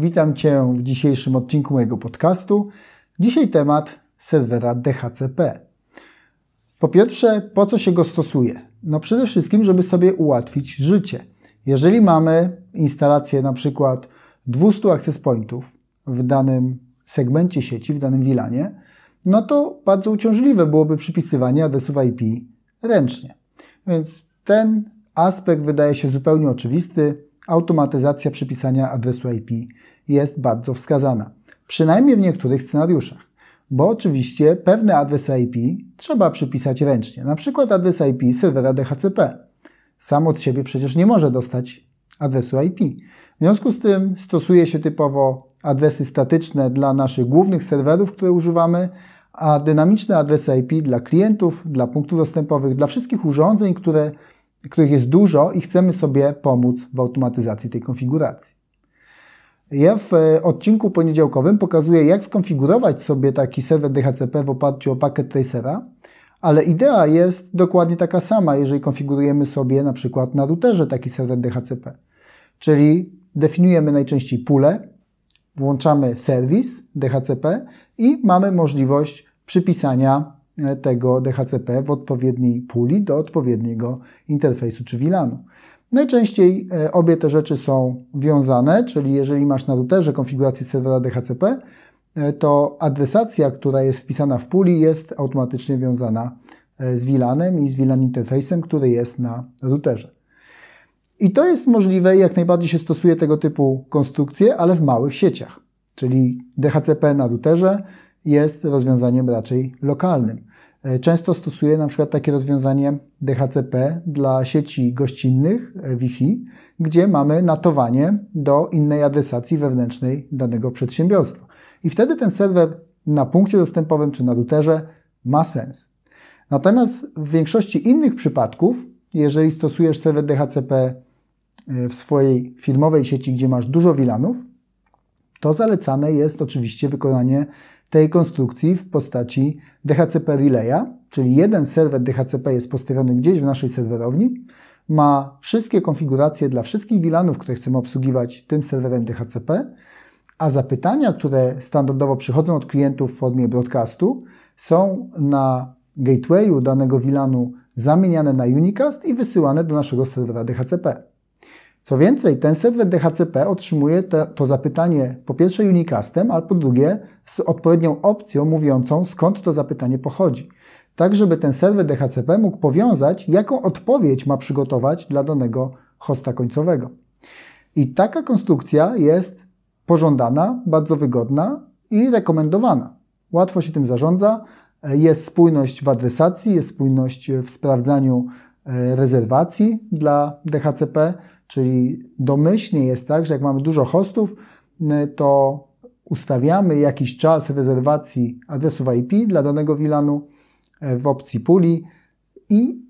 Witam Cię w dzisiejszym odcinku mojego podcastu. Dzisiaj temat serwera DHCP. Po pierwsze, po co się go stosuje? No przede wszystkim, żeby sobie ułatwić życie. Jeżeli mamy instalację na przykład 200 access pointów w danym segmencie sieci, w danym VLANie, no to bardzo uciążliwe byłoby przypisywanie adresów IP ręcznie. Więc ten aspekt wydaje się zupełnie oczywisty. Automatyzacja przypisania adresu IP jest bardzo wskazana. Przynajmniej w niektórych scenariuszach. Bo oczywiście pewne adresy IP trzeba przypisać ręcznie. Na przykład adres IP serwera DHCP. Sam od siebie przecież nie może dostać adresu IP. W związku z tym stosuje się typowo adresy statyczne dla naszych głównych serwerów, które używamy, a dynamiczne adresy IP dla klientów, dla punktów dostępowych, dla wszystkich urządzeń, które, których jest dużo i chcemy sobie pomóc w automatyzacji tej konfiguracji. Ja w e, odcinku poniedziałkowym pokazuję, jak skonfigurować sobie taki serwer DHCP w oparciu o pakiet tracera, ale idea jest dokładnie taka sama, jeżeli konfigurujemy sobie na przykład na routerze taki serwer DHCP. Czyli definiujemy najczęściej pulę, włączamy serwis DHCP i mamy możliwość przypisania tego DHCP w odpowiedniej puli do odpowiedniego interfejsu czy VLANu. Najczęściej e, obie te rzeczy są wiązane, czyli jeżeli masz na routerze konfigurację serwera DHCP, e, to adresacja, która jest wpisana w puli, jest automatycznie wiązana z VLANem i z VLAN interfejsem, który jest na routerze. I to jest możliwe, jak najbardziej się stosuje tego typu konstrukcje, ale w małych sieciach. Czyli DHCP na routerze jest rozwiązaniem raczej lokalnym. E, często stosuję na przykład takie rozwiązanie DHCP dla sieci gościnnych e, Wi-Fi, gdzie mamy natowanie do innej adresacji wewnętrznej danego przedsiębiorstwa. I wtedy ten serwer na punkcie dostępowym czy na routerze ma sens. Natomiast w większości innych przypadków, jeżeli stosujesz serwer DHCP e, w swojej firmowej sieci, gdzie masz dużo VLANów, to zalecane jest oczywiście wykonanie tej konstrukcji w postaci DHCP Relaya, czyli jeden serwer DHCP jest postawiony gdzieś w naszej serwerowni, ma wszystkie konfiguracje dla wszystkich VLANów, które chcemy obsługiwać tym serwerem DHCP, a zapytania, które standardowo przychodzą od klientów w formie broadcastu, są na gatewayu danego VLANu zamieniane na unicast i wysyłane do naszego serwera DHCP. Co więcej, ten serwer DHCP otrzymuje to, to zapytanie po pierwsze unicastem, a po drugie z odpowiednią opcją mówiącą skąd to zapytanie pochodzi. Tak, żeby ten serwer DHCP mógł powiązać, jaką odpowiedź ma przygotować dla danego hosta końcowego. I taka konstrukcja jest pożądana, bardzo wygodna i rekomendowana. Łatwo się tym zarządza, jest spójność w adresacji, jest spójność w sprawdzaniu e, rezerwacji dla DHCP, Czyli domyślnie jest tak, że jak mamy dużo hostów, to ustawiamy jakiś czas rezerwacji adresów IP dla danego VLANu e, w opcji puli i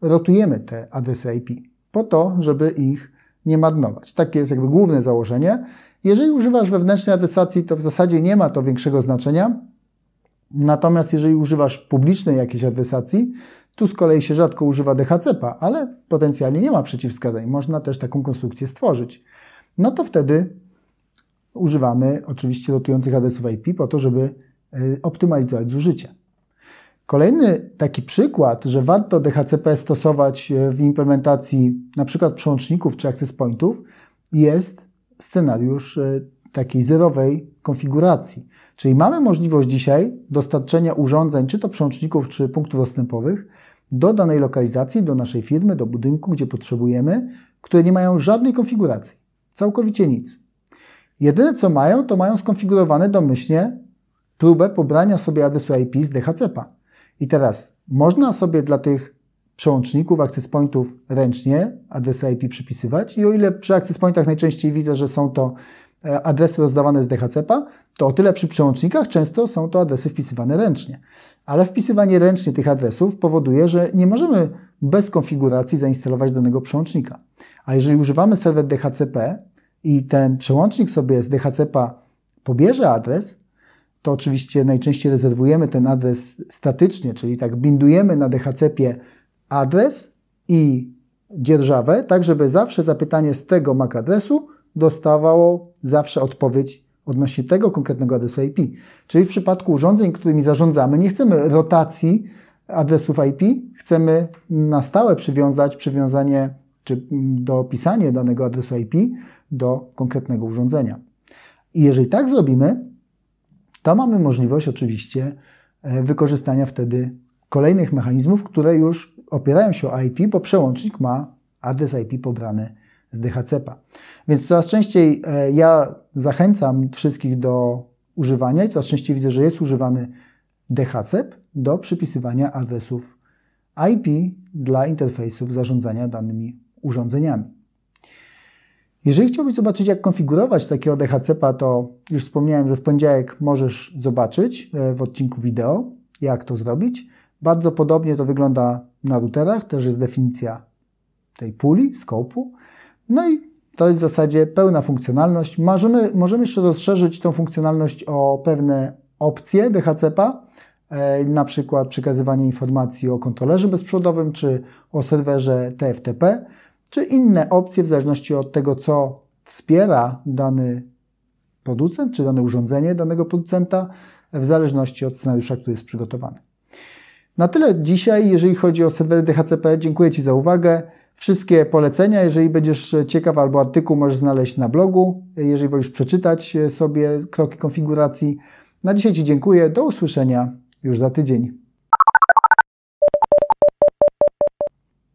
rotujemy te adresy IP po to, żeby ich nie marnować. Takie jest jakby główne założenie. Jeżeli używasz wewnętrznej adresacji, to w zasadzie nie ma to większego znaczenia. Natomiast jeżeli używasz publicznej jakiejś adresacji, tu z kolei się rzadko używa DHCP, ale potencjalnie nie ma przeciwwskazań. Można też taką konstrukcję stworzyć. No to wtedy używamy oczywiście rotujących adresów IP po to, żeby y, optymalizować zużycie. Kolejny taki przykład, że warto DHCP stosować y, w implementacji przykład przełączników czy access pointów jest scenariusz y, takiej zerowej konfiguracji. Czyli mamy możliwość dzisiaj dostarczenia urządzeń, czy to przełączników, czy punktów dostępowych, do danej lokalizacji, do naszej firmy, do budynku, gdzie potrzebujemy, które nie mają żadnej konfiguracji. Całkowicie nic. Jedyne co mają, to mają skonfigurowane domyślnie próbę pobrania sobie adresu IP z DHCP. I teraz można sobie dla tych przełączników, access pointów ręcznie adresy IP przypisywać i o ile przy access pointach najczęściej widzę, że są to adresy rozdawane z DHCP, to o tyle przy przełącznikach często są to adresy wpisywane ręcznie. Ale wpisywanie ręcznie tych adresów powoduje, że nie możemy bez konfiguracji zainstalować danego przełącznika. A jeżeli używamy serwer DHCP i ten przełącznik sobie z DHCP pobierze adres, to oczywiście najczęściej rezerwujemy ten adres statycznie, czyli tak bindujemy na DHCP adres i dzierżawę, tak żeby zawsze zapytanie z tego MAC adresu dostawało zawsze odpowiedź odnośnie tego konkretnego adresu IP. Czyli w przypadku urządzeń, którymi zarządzamy, nie chcemy rotacji adresów IP, chcemy na stałe przywiązać przywiązanie czy dopisanie danego adresu IP do konkretnego urządzenia. I jeżeli tak zrobimy, to mamy możliwość oczywiście e, wykorzystania wtedy kolejnych mechanizmów, które już opierają się o IP, bo przełącznik ma adres IP pobrany z DHCP-a. Więc coraz częściej e, ja zachęcam wszystkich do używania i coraz częściej widzę, że jest używany DHCP do przypisywania adresów IP dla interfejsów zarządzania danymi urządzeniami. Jeżeli chciałbyś zobaczyć, jak konfigurować takiego DHCP-a, to już wspomniałem, że w poniedziałek możesz zobaczyć e, w odcinku wideo, jak to zrobić. Bardzo podobnie to wygląda na routerach, też jest definicja tej puli, skopu. No i to jest w zasadzie pełna funkcjonalność. Możemy, możemy jeszcze rozszerzyć tą funkcjonalność o pewne opcje DHCP-a, e, na przykład przekazywanie informacji o kontrolerze bezprzewodowym czy o serwerze TFTP, czy inne opcje w zależności od tego, co wspiera dany producent, czy dane urządzenie danego producenta, w zależności od scenariusza, który jest przygotowany. Na tyle dzisiaj, jeżeli chodzi o serwery DHCP. Dziękuję Ci za uwagę. Wszystkie polecenia, jeżeli będziesz ciekaw, albo artykuł możesz znaleźć na blogu, jeżeli wolisz przeczytać sobie kroki konfiguracji. Na dzisiaj Ci dziękuję. Do usłyszenia już za tydzień.